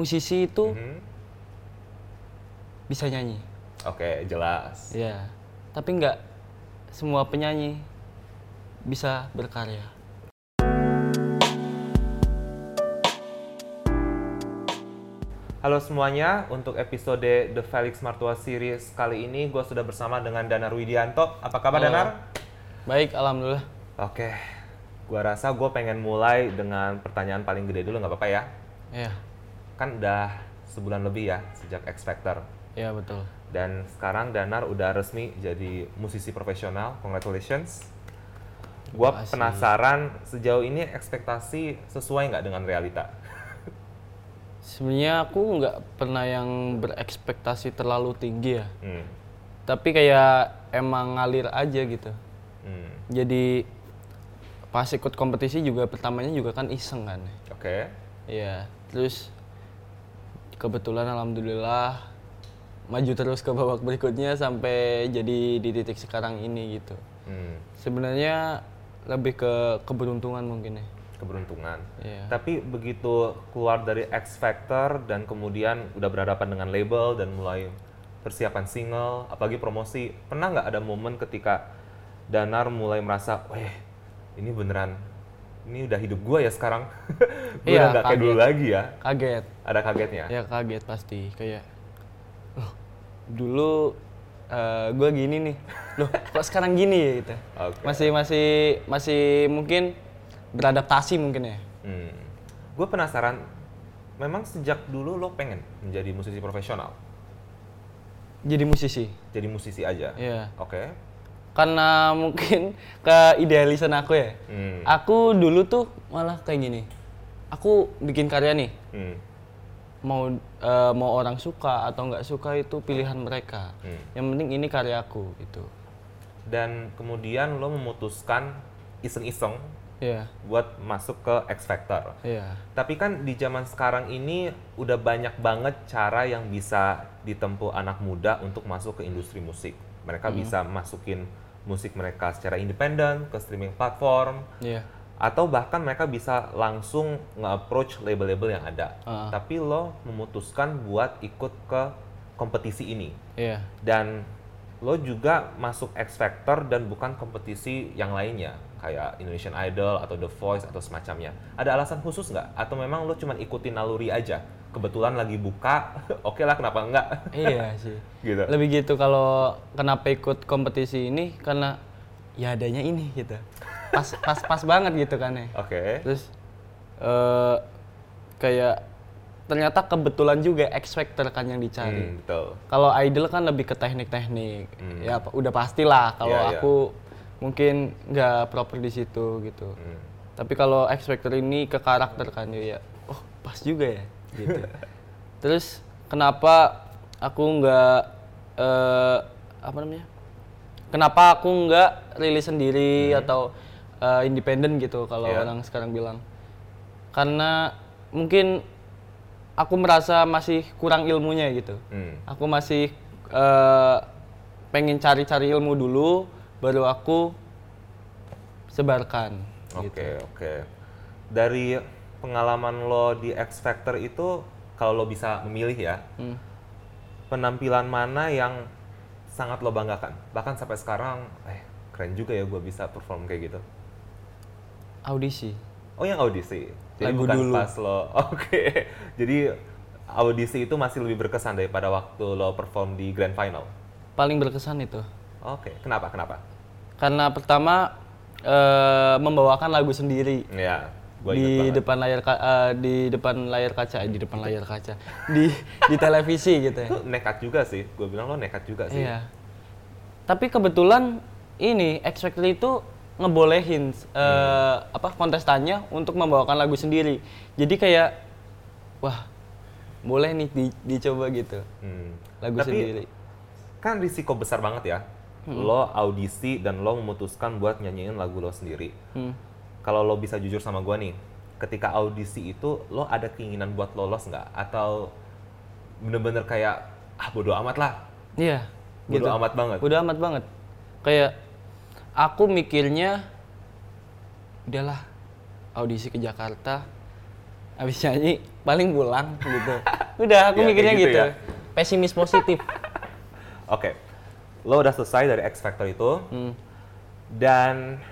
musisi itu Mhm. bisa nyanyi. Oke, jelas. Ya. Tapi nggak semua penyanyi bisa berkarya. Halo semuanya, untuk episode The Felix Martua Series kali ini gue sudah bersama dengan Danar Widianto. Apa kabar Halo. Danar? Baik, alhamdulillah. Oke, gue rasa gue pengen mulai dengan pertanyaan paling gede dulu nggak apa-apa ya? Ya, Kan udah sebulan lebih ya sejak X Factor. ya betul. Dan sekarang Danar udah resmi jadi musisi profesional. Congratulations. Gue Makasih. penasaran sejauh ini ekspektasi sesuai nggak dengan realita? Sebenarnya aku nggak pernah yang berekspektasi terlalu tinggi ya. Hmm. Tapi kayak emang ngalir aja gitu. hmm. Jadi pas ikut kompetisi juga pertamanya juga kan iseng kan. Oke. Iya, terus kebetulan alhamdulillah maju terus ke babak berikutnya sampai jadi di titik sekarang ini gitu. Hmm. Sebenarnya lebih ke keberuntungan mungkin ya. Keberuntungan. Iya. Tapi begitu keluar dari X Factor dan kemudian udah berhadapan dengan label dan mulai persiapan single, apalagi promosi, pernah nggak ada momen ketika Danar mulai merasa, weh ini beneran, ini udah hidup gue ya sekarang, gue Iya, udah nggak kayak dulu lagi ya, Kaget. ada kagetnya. Ya kaget pasti kayak loh dulu gue gini nih. Loh kok sekarang gini ya gitu. Oke. Masih masih masih mungkin beradaptasi mungkin ya. Hmm. Gue penasaran, memang sejak dulu lo pengen menjadi musisi profesional, Jadi musisi. jadi musisi aja. Iya. Oke. Karena mungkin ke idealisan aku ya. Hmm. Aku dulu tuh malah kayak gini. Aku bikin karya nih. Hmm. Mau eh, mau orang suka atau nggak suka itu pilihan mereka. Hmm. Yang penting ini karyaku gitu. Dan kemudian lo memutuskan iseng-iseng Iya. buat masuk ke X Factor. Iya. Tapi kan di zaman sekarang ini udah banyak banget cara yang bisa ditempuh anak muda untuk masuk ke industri musik. Mereka bisa masukin musik mereka secara independen ke streaming platform Iya. atau bahkan mereka bisa langsung nge-approach label-label yang ada. Ah. Tapi lo memutuskan buat ikut ke kompetisi ini Iya. dan lo juga masuk X Factor dan bukan kompetisi yang lainnya kayak Indonesian Idol atau The Voice atau semacamnya. Ada alasan khusus nggak? Atau memang lo cuma ikutin naluri aja? Kebetulan lagi buka, oke lah kenapa enggak? iya sih. gitu. Lebih gitu kalau kenapa ikut kompetisi ini karena ya adanya ini gitu. Pas pas pas banget gitu kan ya. Oke. Terus eh kayak ternyata kebetulan juga X Factor kan yang dicari. Hmm, betul. Kalau idol kan lebih ke teknik-teknik. Hmm. Ya udah pastilah kalau Iya, iya. aku mungkin nggak proper di situ gitu. Hmm. Tapi kalau X Factor ini ke karakter kan ya, oh pas juga ya gitu. Terus kenapa aku nggak eh, apa namanya? Kenapa aku nggak rilis sendiri atau eh, independen gitu kalau Iya. orang sekarang bilang? Karena mungkin aku merasa masih kurang ilmunya gitu. Hmm. Aku masih eh, pengen cari-cari ilmu dulu, baru aku sebarkan. Oke, gitu. oke. Dari pengalaman lo di X Factor itu, kalau lo bisa memilih ya, Hmm. penampilan mana yang sangat lo banggakan? Bahkan sampai sekarang, eh keren juga ya gue bisa perform kayak gitu. Audisi. Oh yang audisi. Jadi Lagu bukan dulu. pas lo. Oke. Jadi audisi itu masih lebih berkesan daripada waktu lo perform di grand final. Paling berkesan itu. Oke. Kenapa? Kenapa? Karena pertama eh, membawakan lagu sendiri Ya, gue di banget. depan layar ka- eh, di depan layar kaca, eh, di depan layar kaca, di di televisi gitu ya. Itu nekat juga sih. Gue bilang lo nekat juga sih. Iya. Tapi kebetulan ini Factor itu ngebolehin eh, apa kontestannya untuk membawakan lagu sendiri. Jadi kayak wah, boleh nih di- dicoba gitu. Hmm. Lagu Tapi sendiri. kan risiko besar banget ya. Lo audisi dan lo memutuskan buat nyanyiin lagu lo sendiri. Hmm. Kalau lo bisa jujur sama gue nih, ketika audisi itu lo ada keinginan buat lolos nggak? Atau bener-bener kayak ah bodo amat lah, Iya. bodo amat banget. Udah amat banget. Kayak aku mikirnya udahlah audisi ke Jakarta habis nyanyi paling pulang gitu udah aku Ya, mikirnya gitu gitu, ya. pesimis positif Oke, lo udah selesai dari X Factor itu, Hmm. dan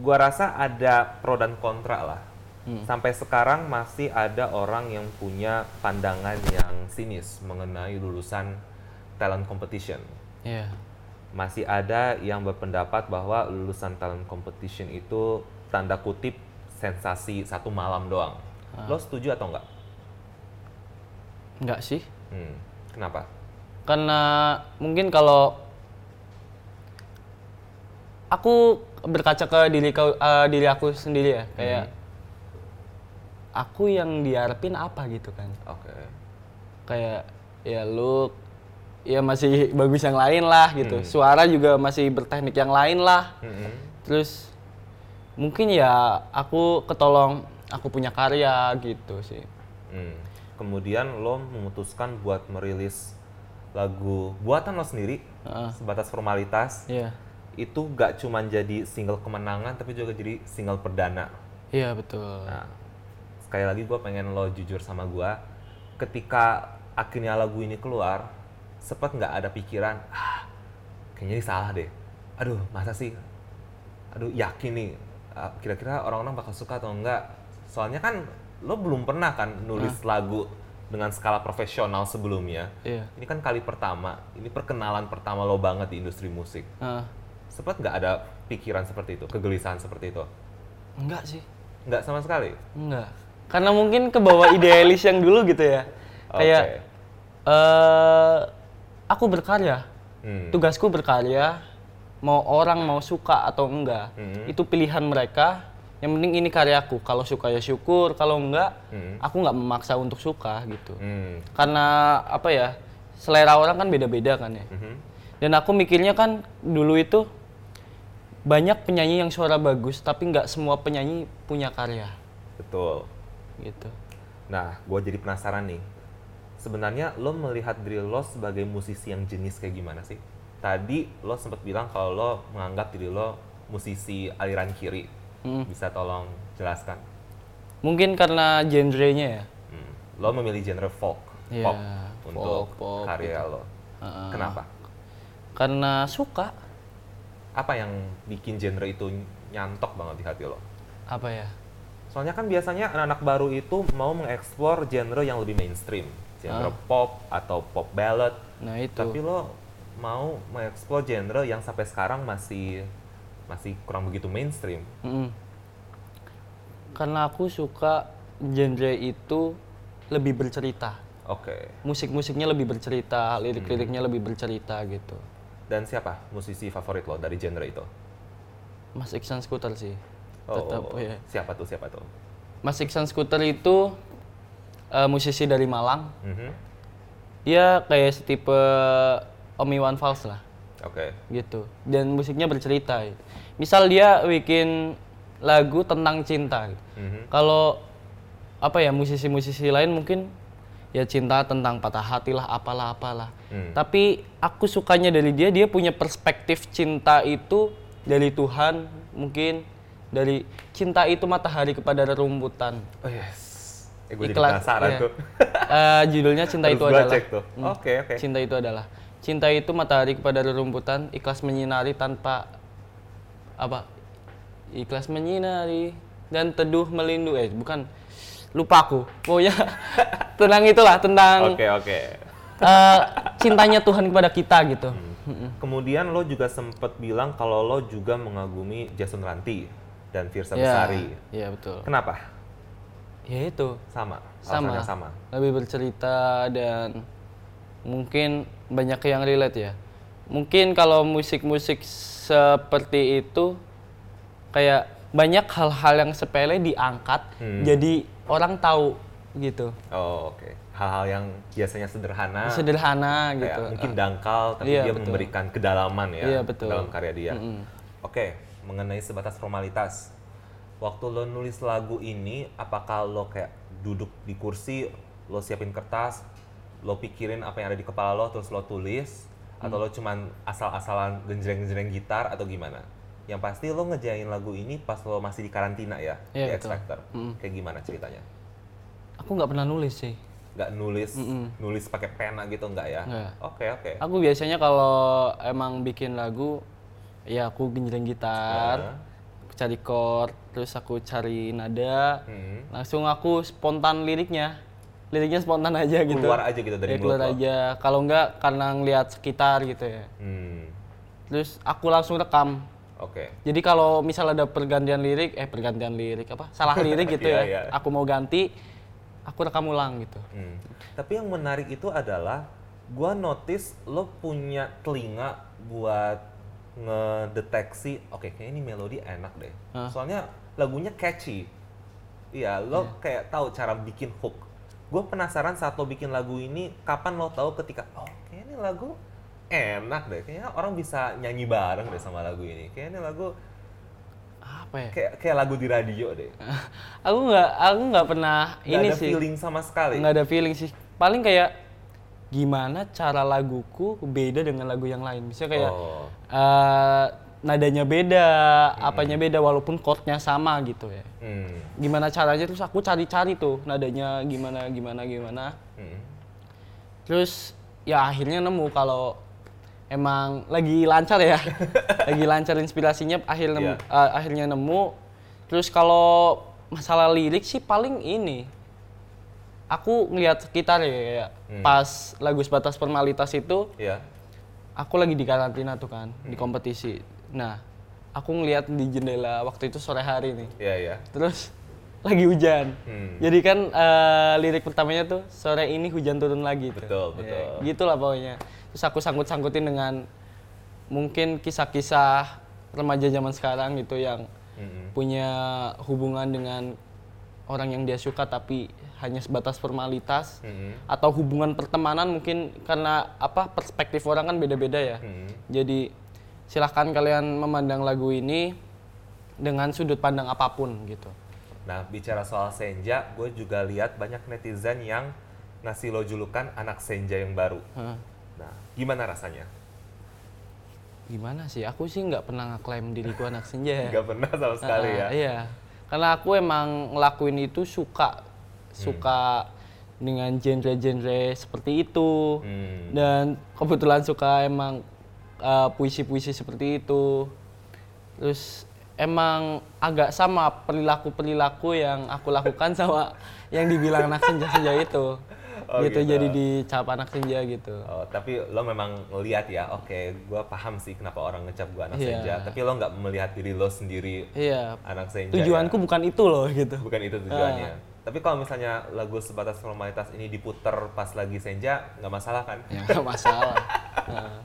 gua rasa ada pro dan kontra lah. Hmm. Sampai sekarang masih ada orang yang punya pandangan yang sinis mengenai lulusan talent competition. Iya. Masih ada yang berpendapat bahwa lulusan talent competition itu tanda kutip sensasi satu malam doang. Ah. Lo setuju atau enggak? enggak sih Hmm. Kenapa? karena mungkin kalau aku berkaca ke diri kau eh, diri aku sendiri ya kayak aku yang diharapin apa gitu kan Oke. kayak ya lu ya masih bagus yang lain lah gitu Hmm. suara juga masih berteknik yang lain lah Mm-mm. terus mungkin ya aku ketolong aku punya karya gitu sih Hmm. Kemudian lo memutuskan buat merilis lagu buatan lo sendiri Heeh. sebatas formalitas. iya Itu gak cuma jadi single kemenangan tapi juga jadi single perdana. iya betul Nah, sekali lagi gue pengen lo jujur sama gue. Ketika akhirnya lagu ini keluar, sempat nggak ada pikiran, ah, kayaknya ini salah deh. Aduh, masa sih? Aduh, yakin nih, ah, kira-kira orang-orang bakal suka atau enggak? Soalnya kan lo belum pernah kan nulis lagu dengan skala profesional sebelumnya. iya Ini kan kali pertama, ini perkenalan pertama lo banget di industri musik. Heeh. Sempat nggak ada pikiran seperti itu, kegelisahan seperti itu? enggak sih Nggak sama sekali? enggak karena mungkin ke bawah idealis yang dulu gitu ya kayak Oke. eh aku berkarya Hmm. tugasku berkarya mau orang mau suka atau enggak Mhm. itu pilihan mereka yang penting ini karyaku kalau suka ya syukur kalau enggak Mhm. aku nggak memaksa untuk suka gitu Hmm. karena apa ya selera orang kan beda-beda kan ya Mhm. dan aku mikirnya kan dulu itu banyak penyanyi yang suara bagus tapi nggak semua penyanyi punya karya Betul. gitu Nah, gue jadi penasaran nih. Sebenarnya lo melihat diri lo sebagai musisi yang jenis kayak gimana sih? Tadi lo sempat bilang kalau lo menganggap diri lo musisi aliran kiri. Mm. Bisa tolong jelaskan? mungkin karena genrenya ya Hmm. Lo memilih genre folk, Iya, pop folk, untuk pop, karya lo. Heeh. Kenapa? karena suka Apa yang bikin genre itu nyantok banget di hati lo? apa ya Soalnya kan biasanya anak-anak baru itu mau mengeksplor genre yang lebih mainstream, genre Ah. pop atau pop ballad. nah itu Tapi lo mau mengeksplor genre yang sampai sekarang masih masih kurang begitu mainstream. Mm-mm. karena aku suka genre itu lebih bercerita Oke. musik-musiknya lebih bercerita lirik-liriknya lebih bercerita gitu Dan siapa musisi favorit lo dari genre itu? Mas Iksan Scooter sih Oh, tetap ya siapa tuh siapa tuh? Mas Iksan Scooter itu eh, musisi dari Malang Mhm. dia kayak tipe Om Iwan Fals lah Oke. gitu dan musiknya bercerita misal dia bikin lagu tentang cinta gitu. Mhm. kalau apa ya musisi-musisi lain mungkin ya cinta tentang patah hati lah apalah apalah Hmm. tapi aku sukanya dari dia dia punya perspektif cinta itu dari Tuhan mungkin dari cinta itu matahari kepada rerumputan Oh yes. Eh, gue jadi Ikhlas, penasaran iya. tuh. Eh, judulnya cinta Harus itu adalah cek tuh. Hmm. Oke oke. cinta itu adalah cinta itu matahari kepada rerumputan ikhlas menyinari tanpa apa ikhlas menyinari dan teduh melindungi eh bukan lupa aku pokoknya tentang itulah tentang Oke oke. eh, cintanya Tuhan kepada kita gitu Hmm. Kemudian lo juga sempet bilang kalau lo juga mengagumi Jason Ranti dan Virsa ya Besari. ya betul Kenapa? ya itu Sama. sama sama. lebih bercerita dan mungkin banyak yang relate ya mungkin kalau musik-musik seperti itu kayak banyak hal-hal yang sepele diangkat Hmm. jadi orang tahu gitu Oh oke. Hal-hal yang biasanya sederhana. sederhana kayak gitu mungkin dangkal tapi Iya, dia betul. memberikan kedalaman ya Iya, betul. dalam karya dia. Mm-mm. Oke, mengenai sebatas formalitas. Waktu lo nulis lagu ini, apakah lo kayak duduk di kursi, lo siapin kertas, lo pikirin apa yang ada di kepala lo terus lo tulis atau Mm. lo cuman asal-asalan genjreng-genjreng gitar atau gimana? Yang pasti lo ngejain lagu ini pas lo masih di karantina ya Iya, di X. Factor. Mm. Kayak gimana ceritanya? aku nggak pernah nulis sih. Nggak nulis, nulis pakai pena gitu nggak ya? Nggak. Oke oke. Aku biasanya kalau emang bikin lagu, ya aku genjreng gitar, aku cari chord, terus aku cari nada, Hmm. langsung aku spontan liriknya. Liriknya spontan aja gitu. Keluar aja gitu dari Ya, keluar mulut aja. Kalau enggak karena ngeliat sekitar gitu ya. Hmm. Terus aku langsung rekam. Oke. Jadi kalau misal ada pergantian lirik, eh pergantian lirik apa? Salah lirik gitu Iya, ya. iya. Aku mau ganti, aku rekam ulang gitu. Hmm. Tapi yang menarik itu adalah gua notice lo punya telinga buat ngedeteksi oke kayaknya ini melodi enak deh. Soalnya lagunya catchy. Iya, lo kayak tahu cara bikin hook. Gue penasaran saat lo bikin lagu ini kapan lo tahu ketika oh kayaknya ini lagu enak deh. Kayaknya orang bisa nyanyi bareng deh sama lagu ini. Kayaknya ini lagu Apa ya? kayak kayak lagu di radio deh. aku nggak, aku nggak pernah Gak ini ada sih. feeling sama sekali. nggak ada feeling sih paling kayak gimana cara laguku beda dengan lagu yang lain misalnya kayak Oh. eh, nadanya beda apanya beda walaupun chordnya sama gitu ya Hmm. gimana caranya terus aku cari-cari tuh nadanya gimana gimana gimana Hmm. terus ya akhirnya nemu kalau emang lagi lancar ya lagi lancar inspirasinya akhir nemu, Iya. eh, akhirnya nemu terus kalau masalah lirik sih paling ini aku ngeliat sekitar ya kayak pas lagu sebatas formalitas itu Iya. aku lagi di karantina tuh kan di kompetisi nah aku ngeliat di jendela waktu itu sore hari nih Iya, iya. terus lagi hujan. Hmm. Jadi kan eh, lirik pertamanya tuh sore ini hujan turun lagi tuh. Betul, Ya, betul. gitulah pokoknya. Terus aku sangkut-sangkutin dengan mungkin kisah-kisah remaja zaman sekarang gitu yang Mm-mm. punya hubungan dengan orang yang dia suka tapi hanya sebatas formalitas Mm-mm. atau hubungan pertemanan mungkin karena apa perspektif orang kan beda-beda ya. Mm-mm. Jadi silahkan kalian memandang lagu ini dengan sudut pandang apa pun gitu. Nah, bicara soal senja, gue juga lihat banyak netizen yang ngasih lo julukan anak senja yang baru. Hah. Nah, gimana rasanya? Gimana sih? Aku sih nggak pernah ngeklaim diriku anak senja. ya. Gak pernah sama sekali Ah, ya? Iya. Karena aku emang ngelakuin itu suka, suka dengan genre-genre seperti itu. Hmm. Dan kebetulan suka emang uh, puisi-puisi seperti itu. Terus emang agak sama perilaku-perilaku yang aku lakukan sama yang dibilang anak senja-senja itu. Oh, gitu, gitu. jadi dicap anak senja gitu. Oh, tapi lo memang ngeliat ya, oke, gue paham sih kenapa orang ngecap gue anak Iya. senja. Tapi lo nggak melihat diri lo sendiri Iya. anak senja. Tujuanku ya? bukan itu loh gitu. bukan itu tujuannya. Tapi kalau misalnya lagu sebatas formalitas ini diputer pas lagi senja, nggak masalah kan? ya nggak masalah Nah,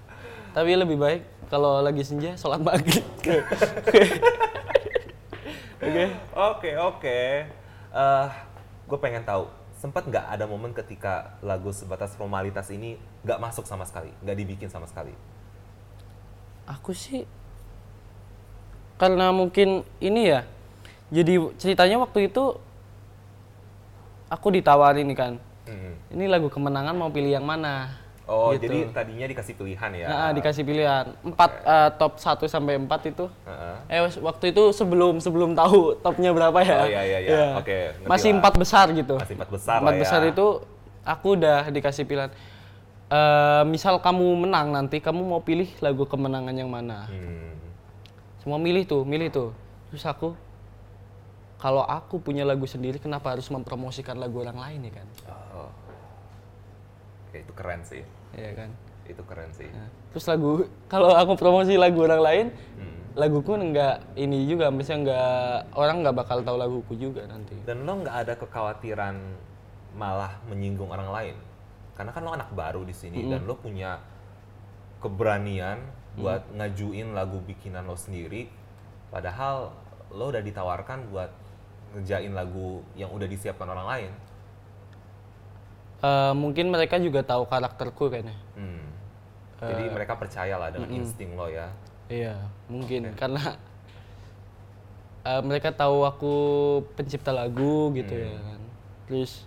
tapi lebih baik kalau lagi senja sholat maghrib oke Oke oke. gue pengen tahu, sempat nggak ada momen ketika lagu sebatas formalitas ini nggak masuk sama sekali, nggak dibikin sama sekali? aku sih karena mungkin ini ya jadi ceritanya waktu itu aku ditawarin kan Hmm. ini lagu kemenangan mau pilih yang mana Oh, Gitu. jadi tadinya dikasih pilihan ya? nah, dikasih pilihan empat eh, top 1 sampai 4 itu Heeh. Eh waktu itu sebelum sebelum tahu topnya berapa ya? Oh, iya, iya, iya. Oke, ngerti Masih empat besar gitu. Masih empat besar Empat lah ya. besar itu aku udah dikasih pilihan. Eh, misal kamu menang nanti, kamu mau pilih lagu kemenangan yang mana? Hmm. Semua milih tuh, milih tuh. Terus aku, kalau aku punya lagu sendiri, kenapa harus mempromosikan lagu orang lain ya kan? Oh. Oke, itu keren sih. Iya kan? Itu keren sih. Nah, terus lagu, kalau aku promosi lagu orang lain, Hmm. laguku nggak ini juga, misalnya nggak orang nggak bakal tahu laguku juga nanti. Dan lo nggak ada kekhawatiran malah menyinggung orang lain, karena kan lo anak baru di sini dan lo punya keberanian buat ngajuin lagu bikinan lo sendiri, padahal lo udah ditawarkan buat ngejain lagu yang udah disiapkan orang lain. Eh, mungkin mereka juga tahu karakterku kayaknya. Hmm. Jadi mereka percayalah dengan insting lo ya. Iya, mungkin karena eh, mereka tahu aku pencipta lagu gitu ya kan. Terus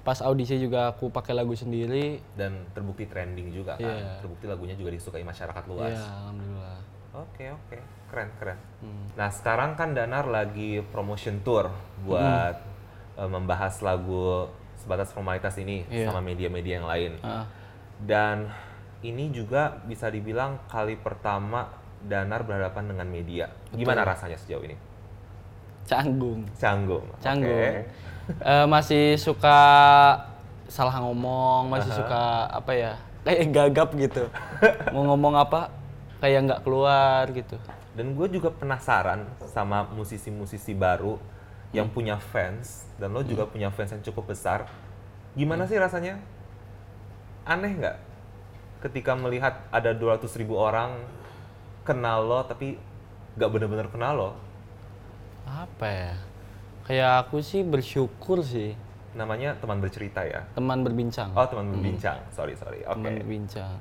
pas audisi juga aku pakai lagu sendiri. Dan terbukti trending juga kan. Iya. Terbukti lagunya juga disukai masyarakat luas. Iya, alhamdulillah. Oke oke, keren keren. Hmm. Nah sekarang kan Danar lagi promotion tour buat eh, membahas lagu sebatas formalitas ini Iya. sama media-media yang lain. Ah, Dan ini juga bisa dibilang kali pertama Danar berhadapan dengan media. Gimana rasanya sejauh ini? canggung. Canggung. Canggung. Oke. Eh, masih suka salah ngomong, masih suka apa ya? Kayak gagap gitu. Mau ngomong apa kayak nggak keluar gitu. Dan gue juga penasaran sama musisi-musisi baru yang punya fans dan lo juga punya fans yang cukup besar. Gimana sih rasanya? Aneh nggak ketika melihat ada 200 ribu orang kenal lo tapi nggak bener-bener kenal lo? Apa ya? Kayak aku sih bersyukur sih Namanya teman bercerita ya? teman berbincang. Oh teman berbincang, sorry sorry. Oke. Teman berbincang.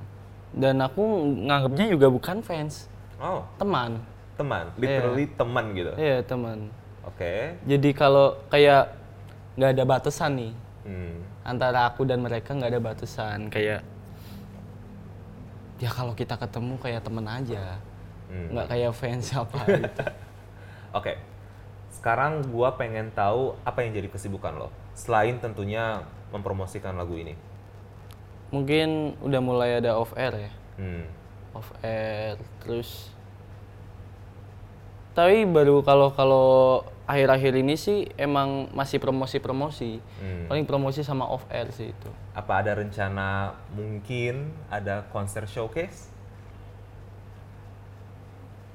Dan aku nganggapnya juga bukan fans, Oh teman. teman, literally teman gitu. Iya, teman. Oke. Jadi kalau kayak nggak ada batasan nih Hmm. antara aku dan mereka nggak ada batasan kayak ya kalau kita ketemu kayak temen aja Hmm. nggak kayak fans apa gitu Oke. Sekarang gua pengen tahu apa yang jadi kesibukan lo selain tentunya mempromosikan lagu ini. mungkin udah mulai ada off air ya Hmm. off air terus tapi baru kalau kalau akhir-akhir ini sih emang masih promosi-promosi Hmm. paling promosi sama off air sih itu Apa ada rencana mungkin ada konser showcase?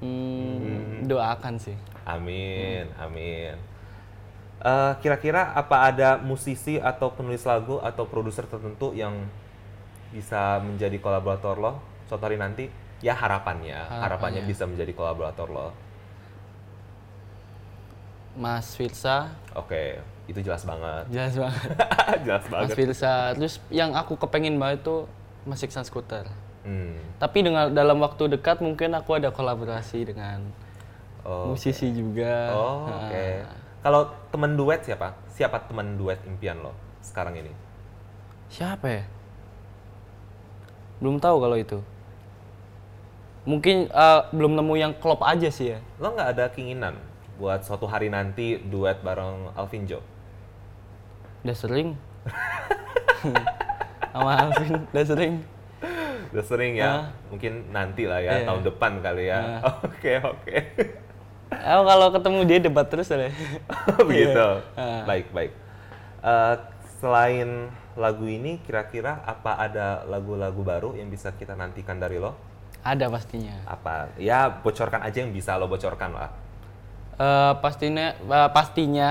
hmm, doakan sih Amin, amin. Eh, Kira-kira apa ada musisi atau penulis lagu atau produser tertentu yang bisa menjadi kolaborator lo suatu hari nanti? Ya harapannya, harapannya Harapannya. bisa menjadi kolaborator lo. Mas Firsa Oke, itu jelas banget. jelas banget jelas Mas banget. Firsa terus yang aku kepengen banget tuh Mas Iksan Scooter Hmm. tapi dengan dalam waktu dekat mungkin aku ada kolaborasi dengan Oh, musisi juga Oh, Nah, oke. Kalau teman duet siapa? Siapa teman duet impian lo sekarang ini? siapa ya belum tahu kalau itu mungkin eh, belum nemu yang klop aja sih ya Lo nggak ada keinginan buat suatu hari nanti duet bareng Alvin Joe? udah sering sama Alvin udah sering Udah sering ya? Ah. Mungkin nanti lah ya, Iya. tahun depan kali ya. Oke, oke. Oh, kalau ketemu dia debat terus deh Begitu. Ah. Baik, baik. Eh, selain lagu ini, kira-kira apa ada lagu-lagu baru yang bisa kita nantikan dari lo? ada pastinya Apa? Ya, bocorkan aja yang bisa lo bocorkan lah. Eh, pastinya eh, pastinya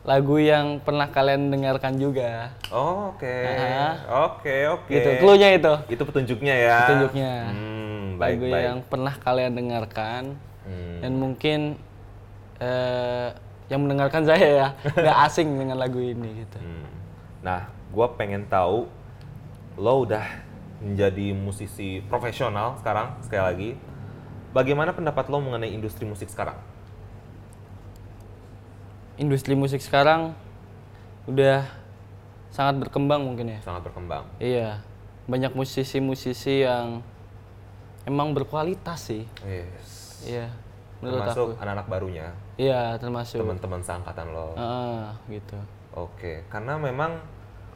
lagu yang pernah kalian dengarkan juga Oh, Oke, oke, oke. gitu cluenya itu Itu petunjuknya ya. Petunjuknya. Hmm, baik, lagu baik. yang pernah kalian dengarkan Hmm. dan mungkin eh, yang mendengarkan saya ya nggak asing dengan lagu ini gitu Hmm. Nah, gue pengen tahu lo udah menjadi musisi profesional sekarang sekali lagi. Bagaimana pendapat lo mengenai industri musik sekarang? Industri musik sekarang udah sangat berkembang mungkin ya Sangat berkembang. iya banyak musisi-musisi yang emang berkualitas sih Yes. iya menurut Termasuk anak-anak barunya, iya termasuk teman-teman seangkatan lo. Ah, gitu Oke, karena memang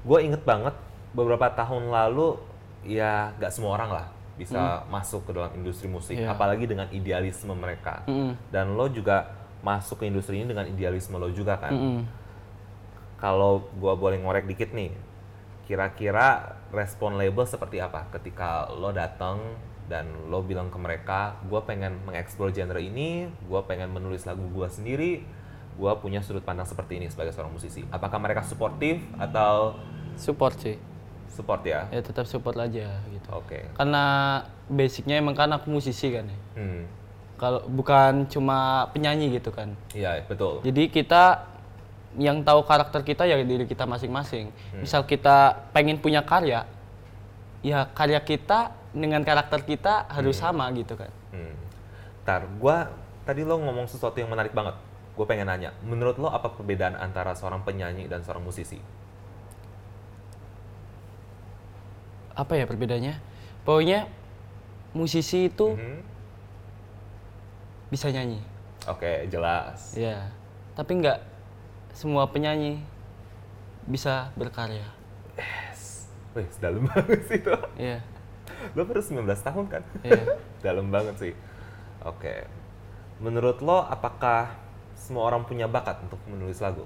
gue inget banget beberapa tahun lalu ya nggak semua orang lah bisa masuk ke dalam industri musik, Iya. apalagi dengan idealisme mereka. Mm-mm. Dan lo juga masuk ke industri ini dengan idealisme lo juga kan. Mm-mm. Kalau gue boleh ngorek dikit nih, kira-kira respon label seperti apa ketika lo datang dan lo bilang ke mereka, gue pengen mengeksplor genre ini, gue pengen menulis lagu gue sendiri, gue punya sudut pandang seperti ini sebagai seorang musisi. Apakah mereka suportif atau support sih support ya? ya tetap support aja gitu Oke. karena basicnya emang kan aku musisi kan ya Hmm. Kalau bukan cuma penyanyi gitu kan Iya betul. jadi kita yang tahu karakter kita ya diri kita masing-masing misal kita pengen punya karya ya karya kita dengan karakter kita harus sama gitu kan Hmm. Ntar, gua tadi lo ngomong sesuatu yang menarik banget. Gue pengen nanya, menurut lo apa perbedaan antara seorang penyanyi dan seorang musisi? apa ya perbedaannya pokoknya musisi itu Mhm. Bisa nyanyi Oke, jelas. ya tapi nggak semua penyanyi bisa berkarya. Yes. Wih, dalam banget sih itu. Iya. Lo baru 19 tahun kan? Iya. dalam banget sih. Oke. Menurut lo apakah semua orang punya bakat untuk menulis lagu?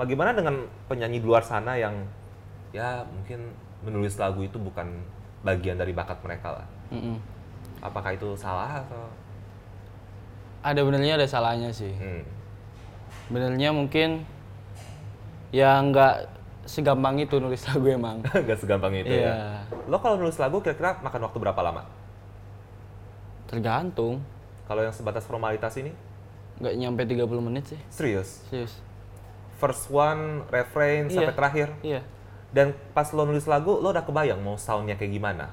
Bagaimana dengan penyanyi di luar sana yang ya mungkin menulis lagu itu bukan bagian dari bakat mereka lah? Mm-mm. Apakah itu salah atau? Ada benernya ada salahnya sih. Hmm. Benernya mungkin ya nggak segampang itu nulis lagu emang. Gak segampang itu Iya. ya. Lo kalau nulis lagu kira-kira makan waktu berapa lama? Tergantung. Kalau yang sebatas formalitas ini? Nggak nyampe 30 menit sih. Serius? Serius. First one, refrain, Iya. sampai terakhir? Iya. Dan pas lo nulis lagu, lo udah kebayang mau soundnya kayak gimana?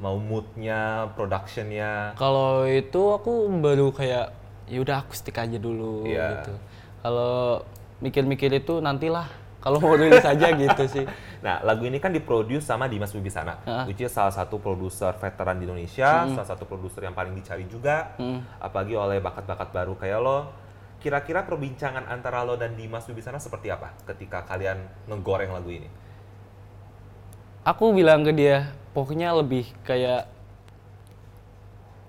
Mau moodnya, productionnya? Kalau itu aku baru kayak ya udah akustik aja dulu Iya. gitu. Kalau mikir-mikir itu nantilah. Kalau mau nulis aja gitu sih. Nah, lagu ini kan diproduce sama Dimas Wibisana, Heeh. which is salah satu produser veteran di Indonesia, salah satu produser yang paling dicari juga, apalagi oleh bakat-bakat baru kayak lo. Kira-kira perbincangan antara lo dan Dimas Wibisana seperti apa ketika kalian ngegoreng lagu ini? Aku bilang ke dia, pokoknya lebih kayak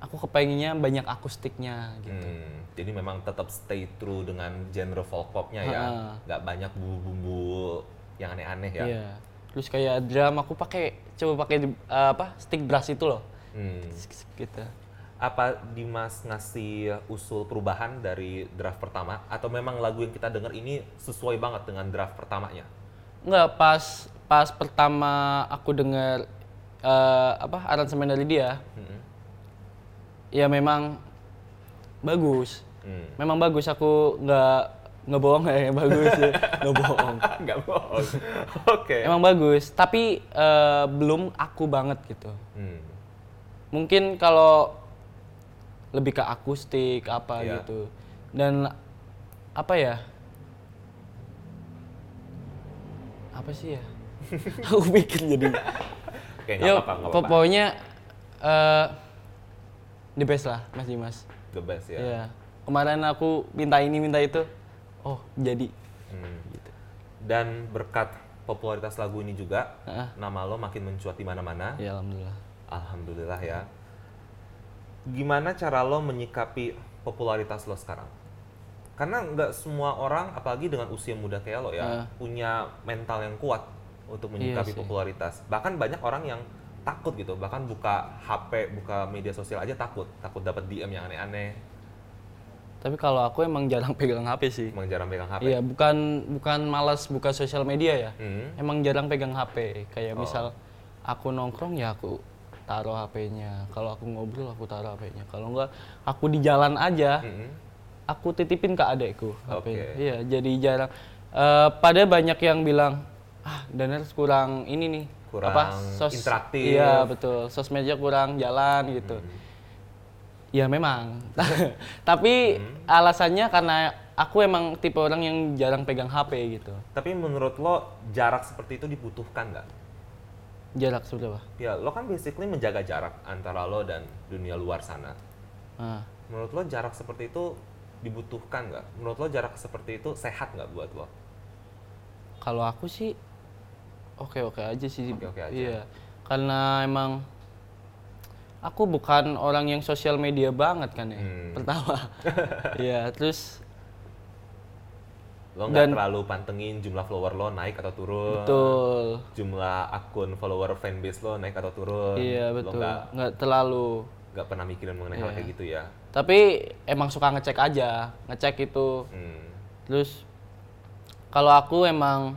aku kepengennya banyak akustiknya gitu. Hmm, jadi memang tetap stay true dengan genre folk popnya ya, nggak banyak bumbu-bumbu yang aneh-aneh ya. Iya. Terus kayak drum aku pakai coba pakai uh, apa stick brass itu loh. Hmm. Gitu. Apa Dimas ngasih usul perubahan dari draft pertama atau memang lagu yang kita dengar ini sesuai banget dengan draft pertamanya? Enggak pas pas pertama aku dengar uh, apa aransemen dari dia, Mm-mm. Ya memang bagus. Hmm. Memang bagus aku nggak nggak bohong ya bagus ya nggak bohong. Nggak bohong. Oke. Emang bagus, tapi uh, belum aku banget gitu. Hmm. Mungkin kalau lebih ke akustik apa Iya. gitu. Dan apa ya? Apa sih ya? aku mikir jadi. Ya, apa-apa, nggak apa-apa. pokoknya eh the best lah Mas Dimas. The best ya. Iya. Kemarin aku minta ini minta itu. Oh, jadi. Hmm. Gitu. Dan berkat popularitas lagu ini juga, Heeh. nama lo makin mencuat di mana-mana. Ya alhamdulillah. Alhamdulillah ya. Gimana cara lo menyikapi popularitas lo sekarang? Karena nggak semua orang, apalagi dengan usia muda kayak lo ya, Ah. punya mental yang kuat untuk menyikapi Iya popularitas. Bahkan banyak orang yang takut gitu, bahkan buka HP, buka media sosial aja takut, takut dapat DM yang aneh-aneh, Tapi kalau aku emang jarang pegang HP sih. emang jarang pegang HP. Iya, bukan bukan malas buka sosial media ya. Hmm. Emang jarang pegang HP. Kayak Oh. misal aku nongkrong ya aku taruh HP-nya. Kalau aku ngobrol aku taruh HP-nya. Kalau enggak aku di jalan aja, Mm-mm. aku titipin ke adekku HP-nya. Oke. Iya, jadi jarang. Eh, pada banyak yang bilang, ah Daner kurang ini nih. Kurang interaktif. Iya betul. Sosmednya kurang jalan gitu. Hmm. Ya memang. Tapi Hmm. alasannya karena aku emang tipe orang yang jarang pegang HP gitu. Tapi menurut lo jarak seperti itu dibutuhkan nggak? Jarak seberapa? Ya, lo kan basically menjaga jarak antara lo dan dunia luar sana. Nah, Menurut lo jarak seperti itu dibutuhkan nggak? Menurut lo jarak seperti itu sehat nggak buat lo? kalau aku sih oke-oke aja sih. Oke-oke aja. Iya. Karena emang aku bukan orang yang sosial media banget kan ya. Hmm. Pertama. Iya, terus Lo nggak terlalu pantengin jumlah follower lo naik atau turun? betul. Jumlah akun follower fanbase lo naik atau turun? Iya, Lo betul. nggak nggak terlalu nggak pernah mikirin mengenai hal Iya. kayak gitu ya? tapi emang suka ngecek aja, ngecek itu. Hmm. Terus kalau aku emang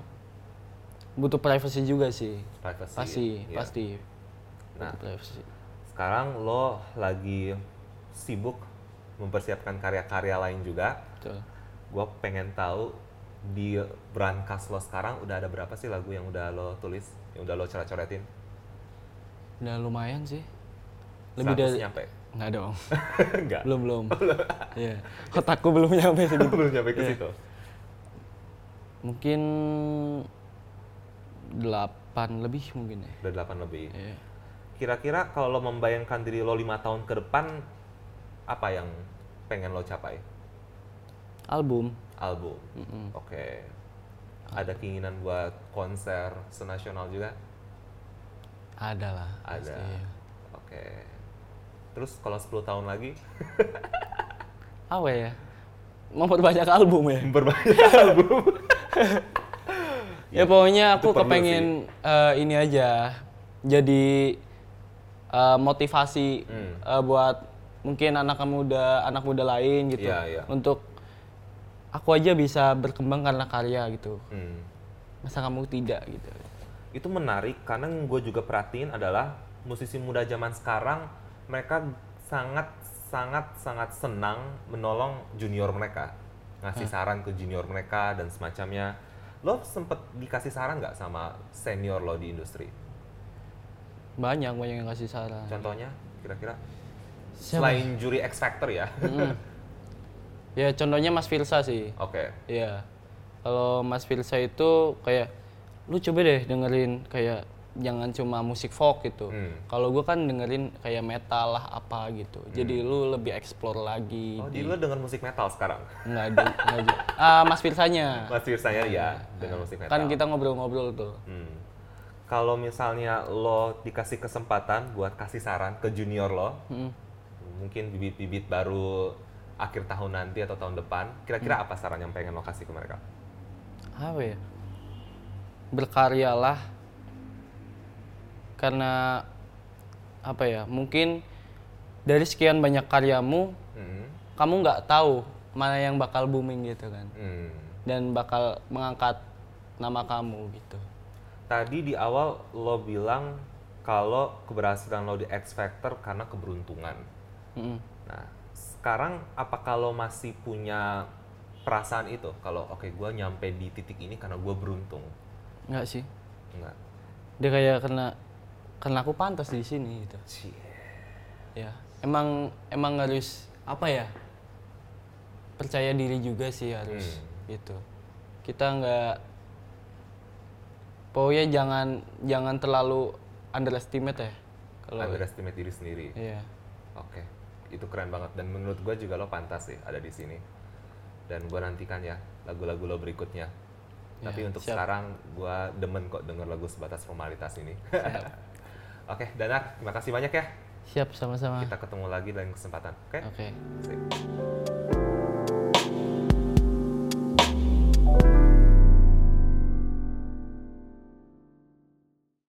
butuh privacy juga sih. Privacy. Pasti, Iya. pasti. Nah. Butuh privacy. Sekarang lo lagi sibuk mempersiapkan karya-karya lain juga. Betul. Gue pengen tahu di brankas lo sekarang udah ada berapa sih lagu yang udah lo tulis, yang udah lo coret-coretin? Udah lumayan sih. Lebih 100 dari nyampe? Enggak dong. Enggak. belum belum. Iya. Otakku belum nyampe segitu. Belum nyampe ke Iya. situ. Mungkin delapan lebih mungkin ya. Udah 8 lebih. Iya. Kira-kira kalau lo membayangkan diri lo lima tahun ke depan, apa yang pengen lo capai? Album. album. Oke. Ada keinginan buat konser senasional juga? Ada lah. Ada. pasti. Oke. Terus kalau 10 tahun lagi Apa ya? Memperbanyak album ya. berbanyak album. Ya pokoknya aku kepengen eh, ini aja jadi eh, motivasi Hmm. eh, buat mungkin anak muda anak muda lain gitu. Iya, iya. untuk aku aja bisa berkembang karena karya gitu. Hmm. masa kamu tidak gitu. Itu menarik karena yang gue juga perhatiin adalah musisi muda zaman sekarang mereka sangat sangat sangat senang menolong junior mereka. Ngasih saran ke junior mereka dan semacamnya lo sempet dikasih saran nggak sama senior lo di industri? Banyak banyak yang kasih saran. Contohnya kira-kira? Selain juri X Factor ya. Mm. ya contohnya Mas Firsa sih. Oke. Iya. Kalau Mas Firsa itu kayak lu coba deh dengerin kayak jangan cuma musik folk gitu. Hmm. Kalau gua kan dengerin kayak metal lah apa gitu. Jadi lu lebih explore lagi. oh di- jadi lo denger musik metal sekarang Nggak ada. Ah, Mas Firsanya. Mas Firsanya ya denger musik metal Kan kita ngobrol-ngobrol tuh. Hmm. Kalau misalnya lo dikasih kesempatan buat kasih saran ke junior lo, Mm. mungkin bibit-bibit baru akhir tahun nanti atau tahun depan, kira-kira apa saran yang pengen lo kasih ke mereka? Apa ya? Berkaryalah. Karena apa ya? Mungkin dari sekian banyak karyamu, Hmm. kamu nggak tahu mana yang bakal booming gitu kan. Hmm. dan bakal mengangkat nama kamu gitu. Tadi di awal lo bilang kalau keberhasilan lo di X Factor karena keberuntungan. Mm-mm. Nah, sekarang apakah lo masih punya perasaan itu? Kalau oke gue nyampe di titik ini karena gue beruntung. Enggak sih. Enggak. Dia kayak karena karena aku pantas di sini gitu. Cie. Ya. Emang emang harus apa ya? Percaya diri juga sih harus gitu. Kita nggak pokoknya jangan jangan terlalu underestimate ya. Kalau Underestimate diri sendiri. iya. Oke, itu keren banget dan menurut gue juga lo pantas sih ada di sini. Dan gue nantikan ya lagu-lagu lo berikutnya. Tapi Ya, untuk siap. sekarang gue demen kok denger lagu sebatas formalitas ini. Oke, Danar, terima kasih banyak ya. Siap sama-sama. Kita ketemu lagi dalam kesempatan. Oke? Oke. Sip.